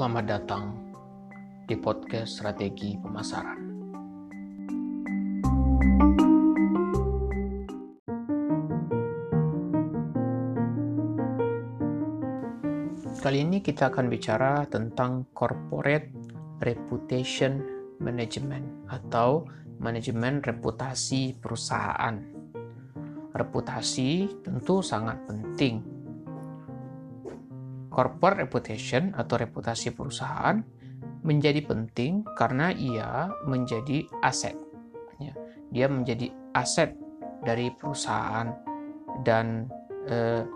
Selamat datang di podcast Strategi Pemasaran. Kali ini kita akan bicara tentang corporate reputation management atau manajemen reputasi perusahaan. Reputasi tentu sangat penting corporate reputation atau reputasi perusahaan menjadi penting karena ia menjadi aset. Ya, dia menjadi aset dari perusahaan dan eh,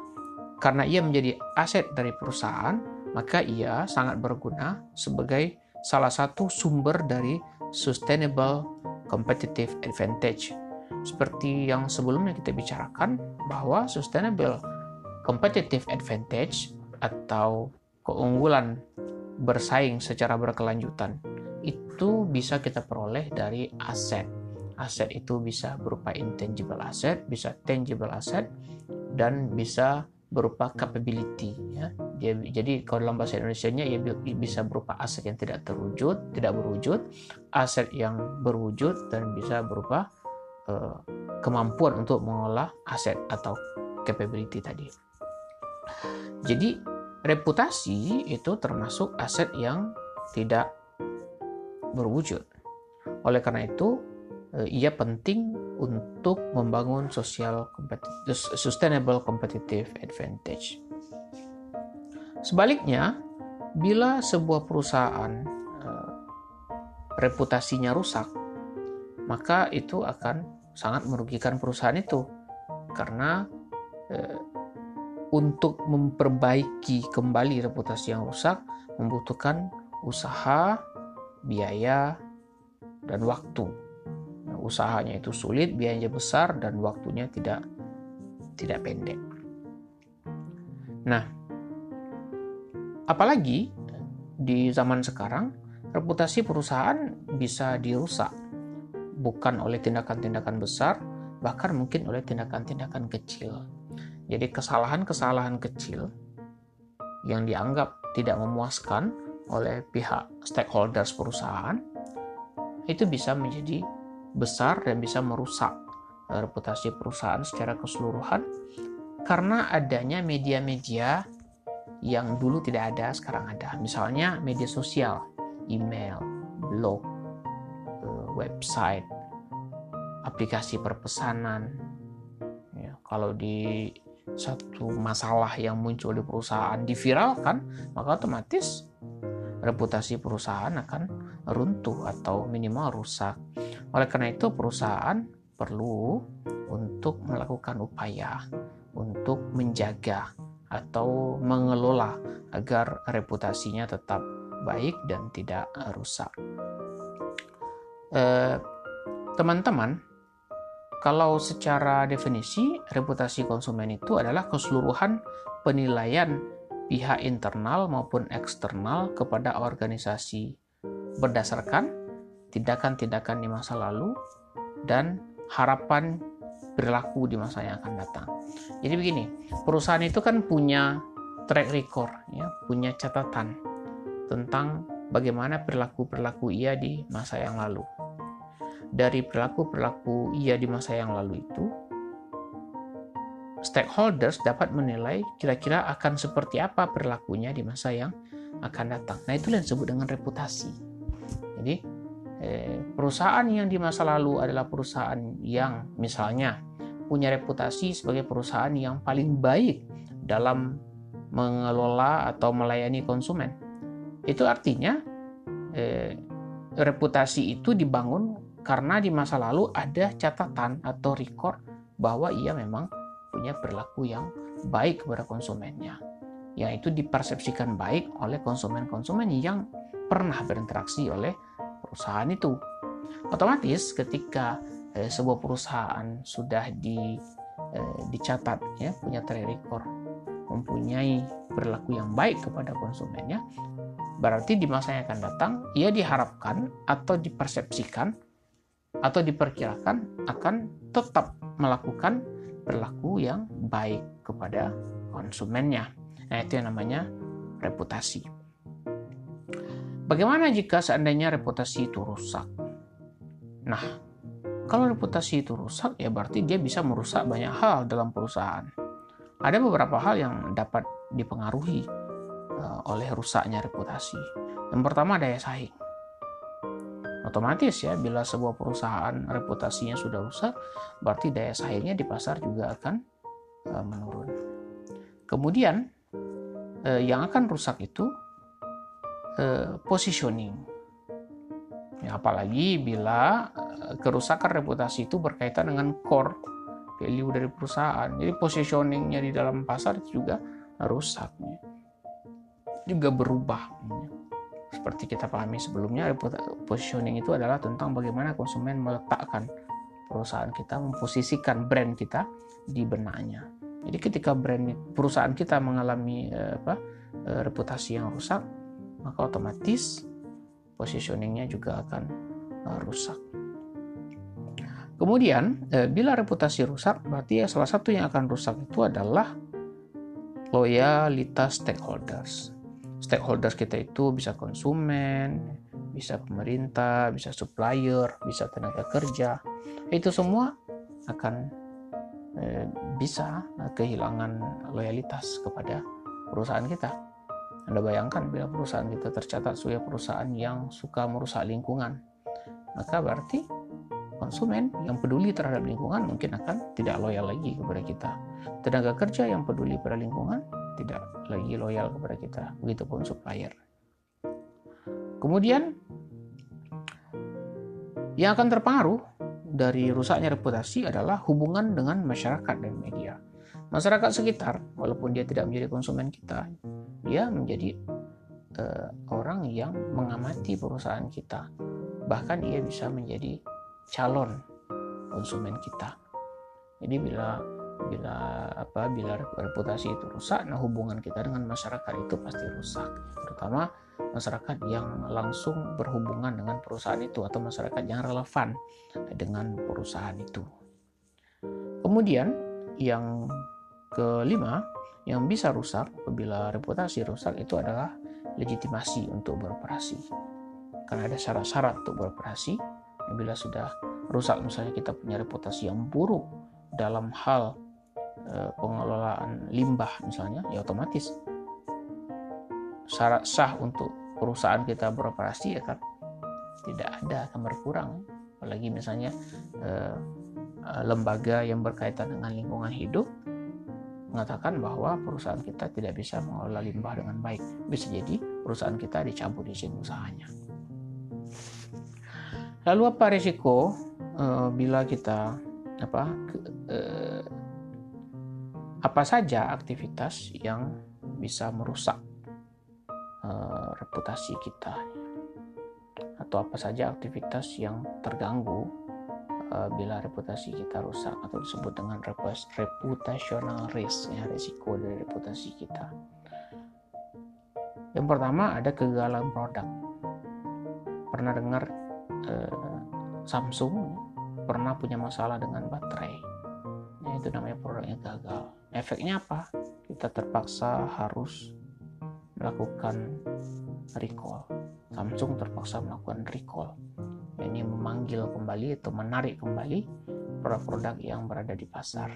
karena ia menjadi aset dari perusahaan, maka ia sangat berguna sebagai salah satu sumber dari sustainable competitive advantage. Seperti yang sebelumnya kita bicarakan bahwa sustainable competitive advantage atau keunggulan bersaing secara berkelanjutan itu bisa kita peroleh dari aset. Aset itu bisa berupa intangible asset, bisa tangible asset, dan bisa berupa capability. Ya. Jadi kalau dalam bahasa Indonesia-nya ya bisa berupa aset yang tidak terwujud, tidak berwujud, aset yang berwujud, dan bisa berupa uh, kemampuan untuk mengolah aset atau capability tadi. Jadi reputasi itu termasuk aset yang tidak berwujud. Oleh karena itu, eh, ia penting untuk membangun social sustainable competitive advantage. Sebaliknya, bila sebuah perusahaan eh, reputasinya rusak, maka itu akan sangat merugikan perusahaan itu karena eh, untuk memperbaiki kembali reputasi yang rusak membutuhkan usaha, biaya, dan waktu. Nah, usahanya itu sulit, biayanya besar, dan waktunya tidak tidak pendek. Nah, apalagi di zaman sekarang reputasi perusahaan bisa dirusak bukan oleh tindakan-tindakan besar, bahkan mungkin oleh tindakan-tindakan kecil. Jadi kesalahan-kesalahan kecil yang dianggap tidak memuaskan oleh pihak stakeholders perusahaan itu bisa menjadi besar dan bisa merusak reputasi perusahaan secara keseluruhan karena adanya media-media yang dulu tidak ada sekarang ada. Misalnya media sosial, email, blog, eh, website, aplikasi perpesanan. Ya, kalau di satu masalah yang muncul di perusahaan diviralkan, maka otomatis reputasi perusahaan akan runtuh atau minimal rusak. Oleh karena itu, perusahaan perlu untuk melakukan upaya untuk menjaga atau mengelola agar reputasinya tetap baik dan tidak rusak. Eh, teman-teman, kalau secara definisi, reputasi konsumen itu adalah keseluruhan penilaian pihak internal maupun eksternal kepada organisasi berdasarkan tindakan-tindakan di masa lalu dan harapan perilaku di masa yang akan datang. Jadi begini, perusahaan itu kan punya track record, ya, punya catatan tentang bagaimana perilaku-perilaku ia di masa yang lalu dari perilaku-perilaku ia di masa yang lalu itu, stakeholders dapat menilai kira-kira akan seperti apa perilakunya di masa yang akan datang. Nah, itu yang disebut dengan reputasi. Jadi, eh, perusahaan yang di masa lalu adalah perusahaan yang misalnya punya reputasi sebagai perusahaan yang paling baik dalam mengelola atau melayani konsumen. Itu artinya eh, reputasi itu dibangun karena di masa lalu ada catatan atau record bahwa ia memang punya perilaku yang baik kepada konsumennya. Yang itu dipersepsikan baik oleh konsumen-konsumen yang pernah berinteraksi oleh perusahaan itu. Otomatis ketika eh, sebuah perusahaan sudah di, eh, dicatat ya punya track record mempunyai perilaku yang baik kepada konsumennya, berarti di masa yang akan datang ia diharapkan atau dipersepsikan atau diperkirakan akan tetap melakukan perilaku yang baik kepada konsumennya. Nah, itu yang namanya reputasi. Bagaimana jika seandainya reputasi itu rusak? Nah, kalau reputasi itu rusak, ya berarti dia bisa merusak banyak hal dalam perusahaan. Ada beberapa hal yang dapat dipengaruhi uh, oleh rusaknya reputasi. Yang pertama daya saing. Otomatis ya, bila sebuah perusahaan reputasinya sudah rusak, berarti daya saingnya di pasar juga akan uh, menurun. Kemudian, uh, yang akan rusak itu uh, positioning. Ya, apalagi bila kerusakan reputasi itu berkaitan dengan core value dari perusahaan. Jadi positioningnya di dalam pasar juga rusak. Juga berubah. Seperti kita pahami sebelumnya, positioning itu adalah tentang bagaimana konsumen meletakkan perusahaan kita, memposisikan brand kita di benaknya. Jadi ketika brand perusahaan kita mengalami eh, apa, eh, reputasi yang rusak, maka otomatis positioningnya juga akan eh, rusak. Kemudian, bila reputasi rusak, berarti salah satu yang akan rusak itu adalah loyalitas stakeholders. Stakeholders kita itu bisa konsumen, bisa pemerintah, bisa supplier, bisa tenaga kerja. Itu semua akan eh, bisa kehilangan loyalitas kepada perusahaan kita. Anda bayangkan bila perusahaan kita tercatat sebagai perusahaan yang suka merusak lingkungan, maka berarti konsumen yang peduli terhadap lingkungan mungkin akan tidak loyal lagi kepada kita. Tenaga kerja yang peduli pada lingkungan tidak lagi loyal kepada kita. Begitupun supplier. Kemudian yang akan terpengaruh dari rusaknya reputasi adalah hubungan dengan masyarakat dan media. Masyarakat sekitar, walaupun dia tidak menjadi konsumen kita, dia menjadi uh, orang yang mengamati perusahaan kita. Bahkan ia bisa menjadi calon konsumen kita. Jadi bila bila apa bila reputasi itu rusak, nah hubungan kita dengan masyarakat itu pasti rusak, terutama masyarakat yang langsung berhubungan dengan perusahaan itu atau masyarakat yang relevan dengan perusahaan itu. Kemudian yang kelima yang bisa rusak apabila reputasi rusak itu adalah legitimasi untuk beroperasi. Karena ada syarat-syarat untuk beroperasi bila sudah rusak misalnya kita punya reputasi yang buruk dalam hal pengelolaan limbah misalnya ya otomatis. Syarat sah untuk perusahaan kita beroperasi ya kan tidak ada akan berkurang apalagi misalnya e, lembaga yang berkaitan dengan lingkungan hidup mengatakan bahwa perusahaan kita tidak bisa mengelola limbah dengan baik. Bisa jadi perusahaan kita dicabut izin usahanya. Lalu apa risiko bila kita apa apa saja aktivitas yang bisa merusak uh, reputasi kita atau apa saja aktivitas yang terganggu uh, bila reputasi kita rusak atau disebut dengan reputational risk ya risiko dari reputasi kita. Yang pertama ada kegagalan produk. Pernah dengar eh, Samsung pernah punya masalah dengan baterai. Ya, itu namanya produknya gagal. Efeknya apa? Kita terpaksa harus melakukan recall. Samsung terpaksa melakukan recall. Ini memanggil kembali atau menarik kembali produk-produk yang berada di pasar.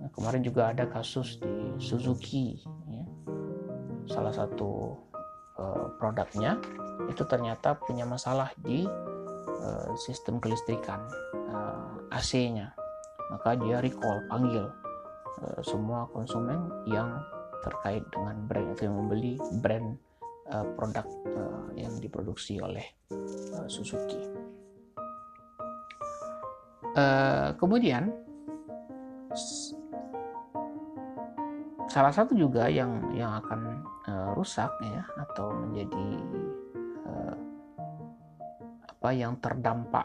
Nah, kemarin juga ada kasus di Suzuki, ya. salah satu uh, produknya itu ternyata punya masalah di uh, sistem kelistrikan uh, eh, AC-nya maka dia recall panggil uh, semua konsumen yang terkait dengan brand itu yang membeli brand uh, produk uh, yang diproduksi oleh uh, Suzuki. Uh, kemudian salah satu juga yang yang akan uh, rusak ya atau menjadi uh, apa yang terdampak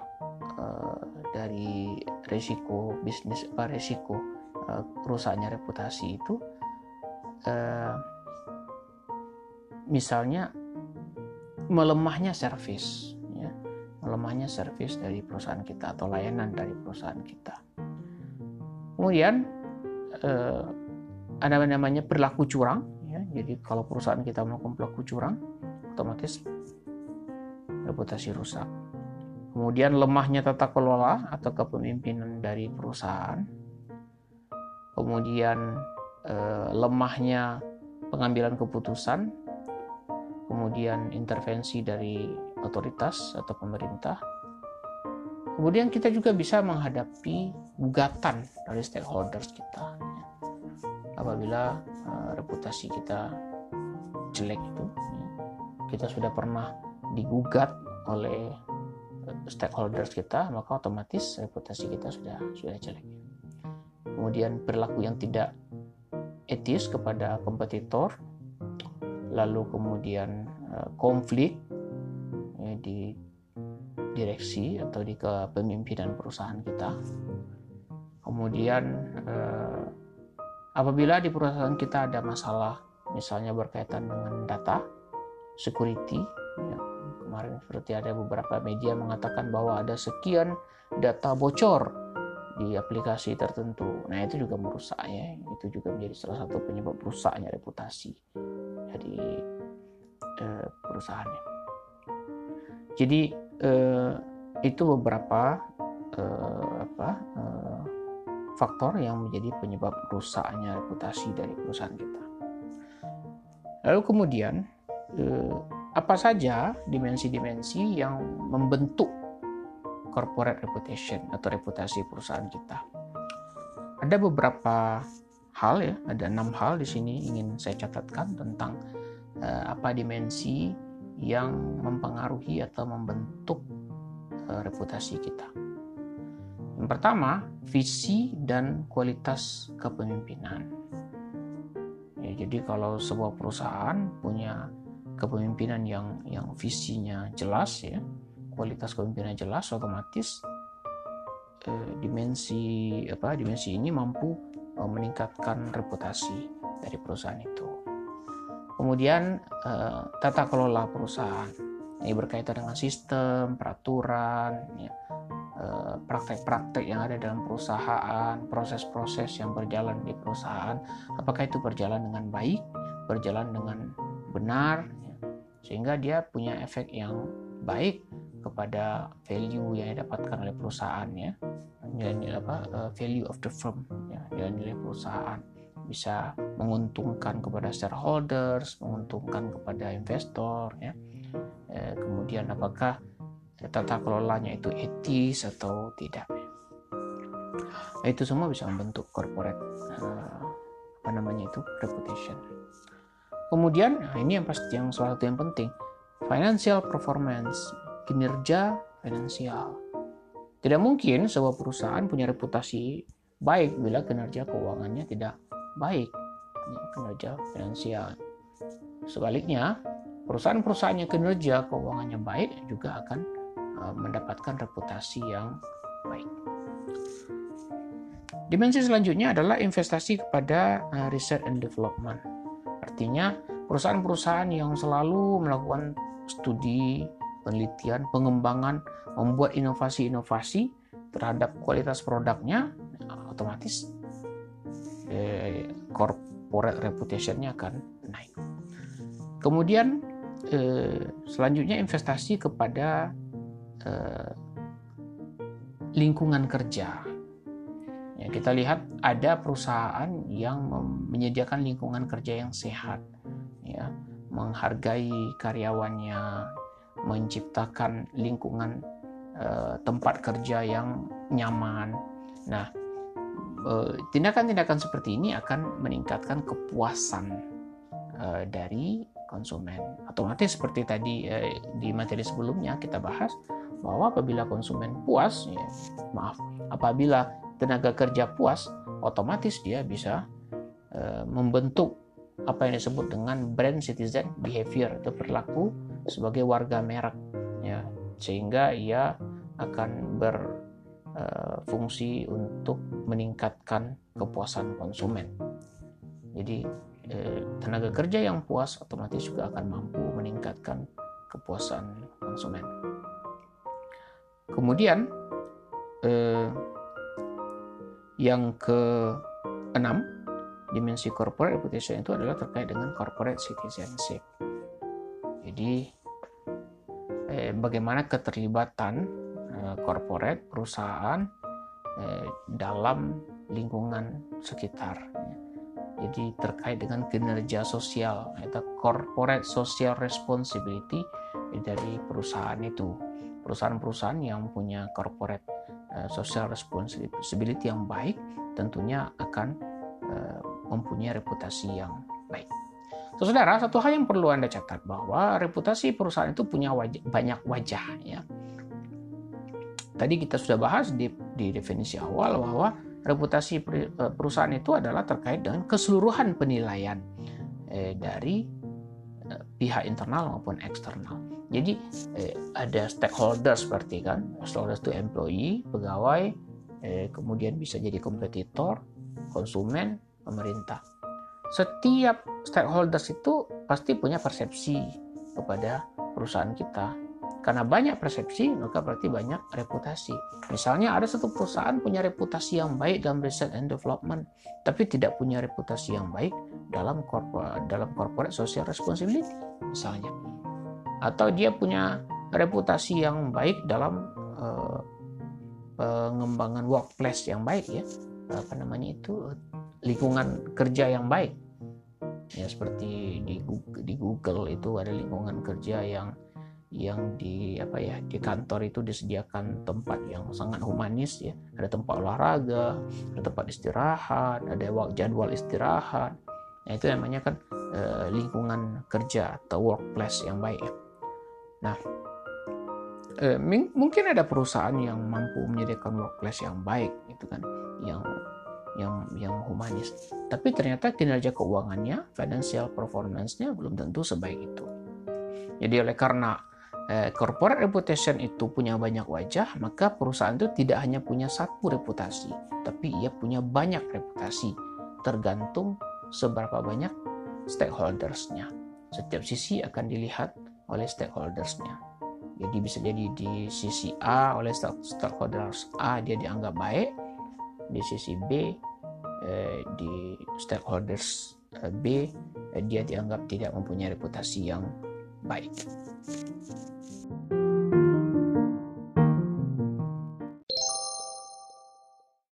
uh, dari resiko bisnis apa resiko uh, rusaknya reputasi itu uh, misalnya melemahnya servis ya melemahnya servis dari perusahaan kita atau layanan dari perusahaan kita kemudian uh, ada namanya perilaku curang ya jadi kalau perusahaan kita melakukan perilaku curang otomatis reputasi rusak. Kemudian lemahnya tata kelola atau kepemimpinan dari perusahaan. Kemudian eh, lemahnya pengambilan keputusan. Kemudian intervensi dari otoritas atau pemerintah. Kemudian kita juga bisa menghadapi gugatan dari stakeholders kita. Apabila uh, reputasi kita jelek itu, ya, kita sudah pernah digugat oleh stakeholders kita, maka otomatis reputasi kita sudah sudah jelek. Kemudian perilaku yang tidak etis kepada kompetitor, lalu kemudian uh, konflik ya, di direksi atau di kepemimpinan perusahaan kita. Kemudian uh, apabila di perusahaan kita ada masalah, misalnya berkaitan dengan data, security, ya, kemarin seperti ada beberapa media mengatakan bahwa ada sekian data bocor di aplikasi tertentu. Nah itu juga merusak ya, itu juga menjadi salah satu penyebab rusaknya reputasi dari eh, perusahaannya. Jadi eh, itu beberapa eh, apa eh, faktor yang menjadi penyebab rusaknya reputasi dari perusahaan kita. Lalu kemudian eh, apa saja dimensi-dimensi yang membentuk corporate reputation atau reputasi perusahaan kita. Ada beberapa hal ya, ada enam hal di sini ingin saya catatkan tentang uh, apa dimensi yang mempengaruhi atau membentuk uh, reputasi kita. Yang pertama, visi dan kualitas kepemimpinan. Ya, jadi kalau sebuah perusahaan punya kepemimpinan yang yang visinya jelas ya kualitas kepemimpinan jelas otomatis eh, dimensi apa dimensi ini mampu eh, meningkatkan reputasi dari perusahaan itu. Kemudian eh, tata kelola perusahaan ini berkaitan dengan sistem peraturan ya, eh, praktek-praktek yang ada dalam perusahaan proses-proses yang berjalan di perusahaan apakah itu berjalan dengan baik berjalan dengan benar sehingga dia punya efek yang baik kepada value yang didapatkan oleh perusahaan ya nilai apa? Uh, value of the firm. Ya nilai-nilai perusahaan. Bisa menguntungkan kepada shareholders menguntungkan kepada investor ya. Eh, kemudian apakah tata kelolanya itu etis atau tidak? Nah, itu semua bisa membentuk corporate uh, apa namanya itu reputation. Kemudian, nah ini yang pasti yang salah satu yang penting, financial performance, kinerja finansial. Tidak mungkin sebuah perusahaan punya reputasi baik bila kinerja keuangannya tidak baik, kinerja finansial. Sebaliknya, perusahaan-perusahaan yang kinerja keuangannya baik juga akan uh, mendapatkan reputasi yang baik. Dimensi selanjutnya adalah investasi kepada uh, research and development Artinya perusahaan-perusahaan yang selalu melakukan studi, penelitian, pengembangan, membuat inovasi-inovasi terhadap kualitas produknya, otomatis eh, corporate reputation-nya akan naik. Kemudian eh, selanjutnya investasi kepada eh, lingkungan kerja Ya, kita lihat ada perusahaan yang menyediakan lingkungan kerja yang sehat, ya, menghargai karyawannya, menciptakan lingkungan uh, tempat kerja yang nyaman. Nah, eh, tindakan-tindakan seperti ini akan meningkatkan kepuasan uh, dari konsumen. Otomatis seperti tadi di materi sebelumnya kita bahas bahwa apabila konsumen puas, ya, maaf, apabila tenaga kerja puas, otomatis dia bisa membentuk apa yang disebut dengan brand citizen behavior atau perilaku sebagai warga merek ya sehingga ia akan berfungsi uh, untuk meningkatkan kepuasan konsumen. Jadi uh, tenaga kerja yang puas otomatis juga akan mampu meningkatkan kepuasan konsumen. Kemudian uh, yang keenam, dimensi corporate reputation itu adalah terkait dengan corporate citizenship. Jadi eh, bagaimana keterlibatan eh, corporate perusahaan eh, dalam lingkungan sekitar. Jadi terkait dengan kinerja sosial atau corporate social responsibility dari perusahaan itu. Perusahaan-perusahaan yang punya corporate uh, social responsibility yang baik tentunya akan uh, mempunyai reputasi yang. Saudara, satu hal yang perlu Anda catat bahwa reputasi perusahaan itu punya wajah, banyak wajah ya. Tadi kita sudah bahas di, di definisi awal bahwa reputasi eh, perusahaan itu adalah terkait dengan keseluruhan penilaian eh, dari eh, pihak internal maupun eksternal. Jadi eh, ada stakeholder seperti kan, stakeholders itu employee, pegawai, eh, kemudian bisa jadi kompetitor, konsumen, pemerintah. Setiap stakeholders itu pasti punya persepsi kepada perusahaan kita karena banyak persepsi, maka berarti banyak reputasi. Misalnya ada satu perusahaan punya reputasi yang baik dalam research and development, tapi tidak punya reputasi yang baik dalam corporate, dalam corporate social responsibility, misalnya. Atau dia punya reputasi yang baik dalam uh, pengembangan workplace yang baik ya, apa namanya itu lingkungan kerja yang baik. Ya seperti di Google, di Google itu ada lingkungan kerja yang yang di apa ya di kantor itu disediakan tempat yang sangat humanis ya. Ada tempat olahraga ada tempat istirahat ada jadwal istirahat. Nah itu namanya kan e, lingkungan kerja atau workplace yang baik ya. Nah e, mungkin ada perusahaan yang mampu menyediakan workplace yang baik itu kan. Yang yang yang humanis tapi ternyata kinerja keuangannya financial performance-nya belum tentu sebaik itu jadi oleh karena eh, corporate reputation itu punya banyak wajah, maka perusahaan itu tidak hanya punya satu reputasi, tapi ia punya banyak reputasi, tergantung seberapa banyak stakeholdersnya. Setiap sisi akan dilihat oleh stakeholdersnya. Jadi bisa jadi di sisi A oleh stakeholders A dia dianggap baik, di sisi B eh, di stakeholders eh, B eh, dia dianggap tidak mempunyai reputasi yang baik.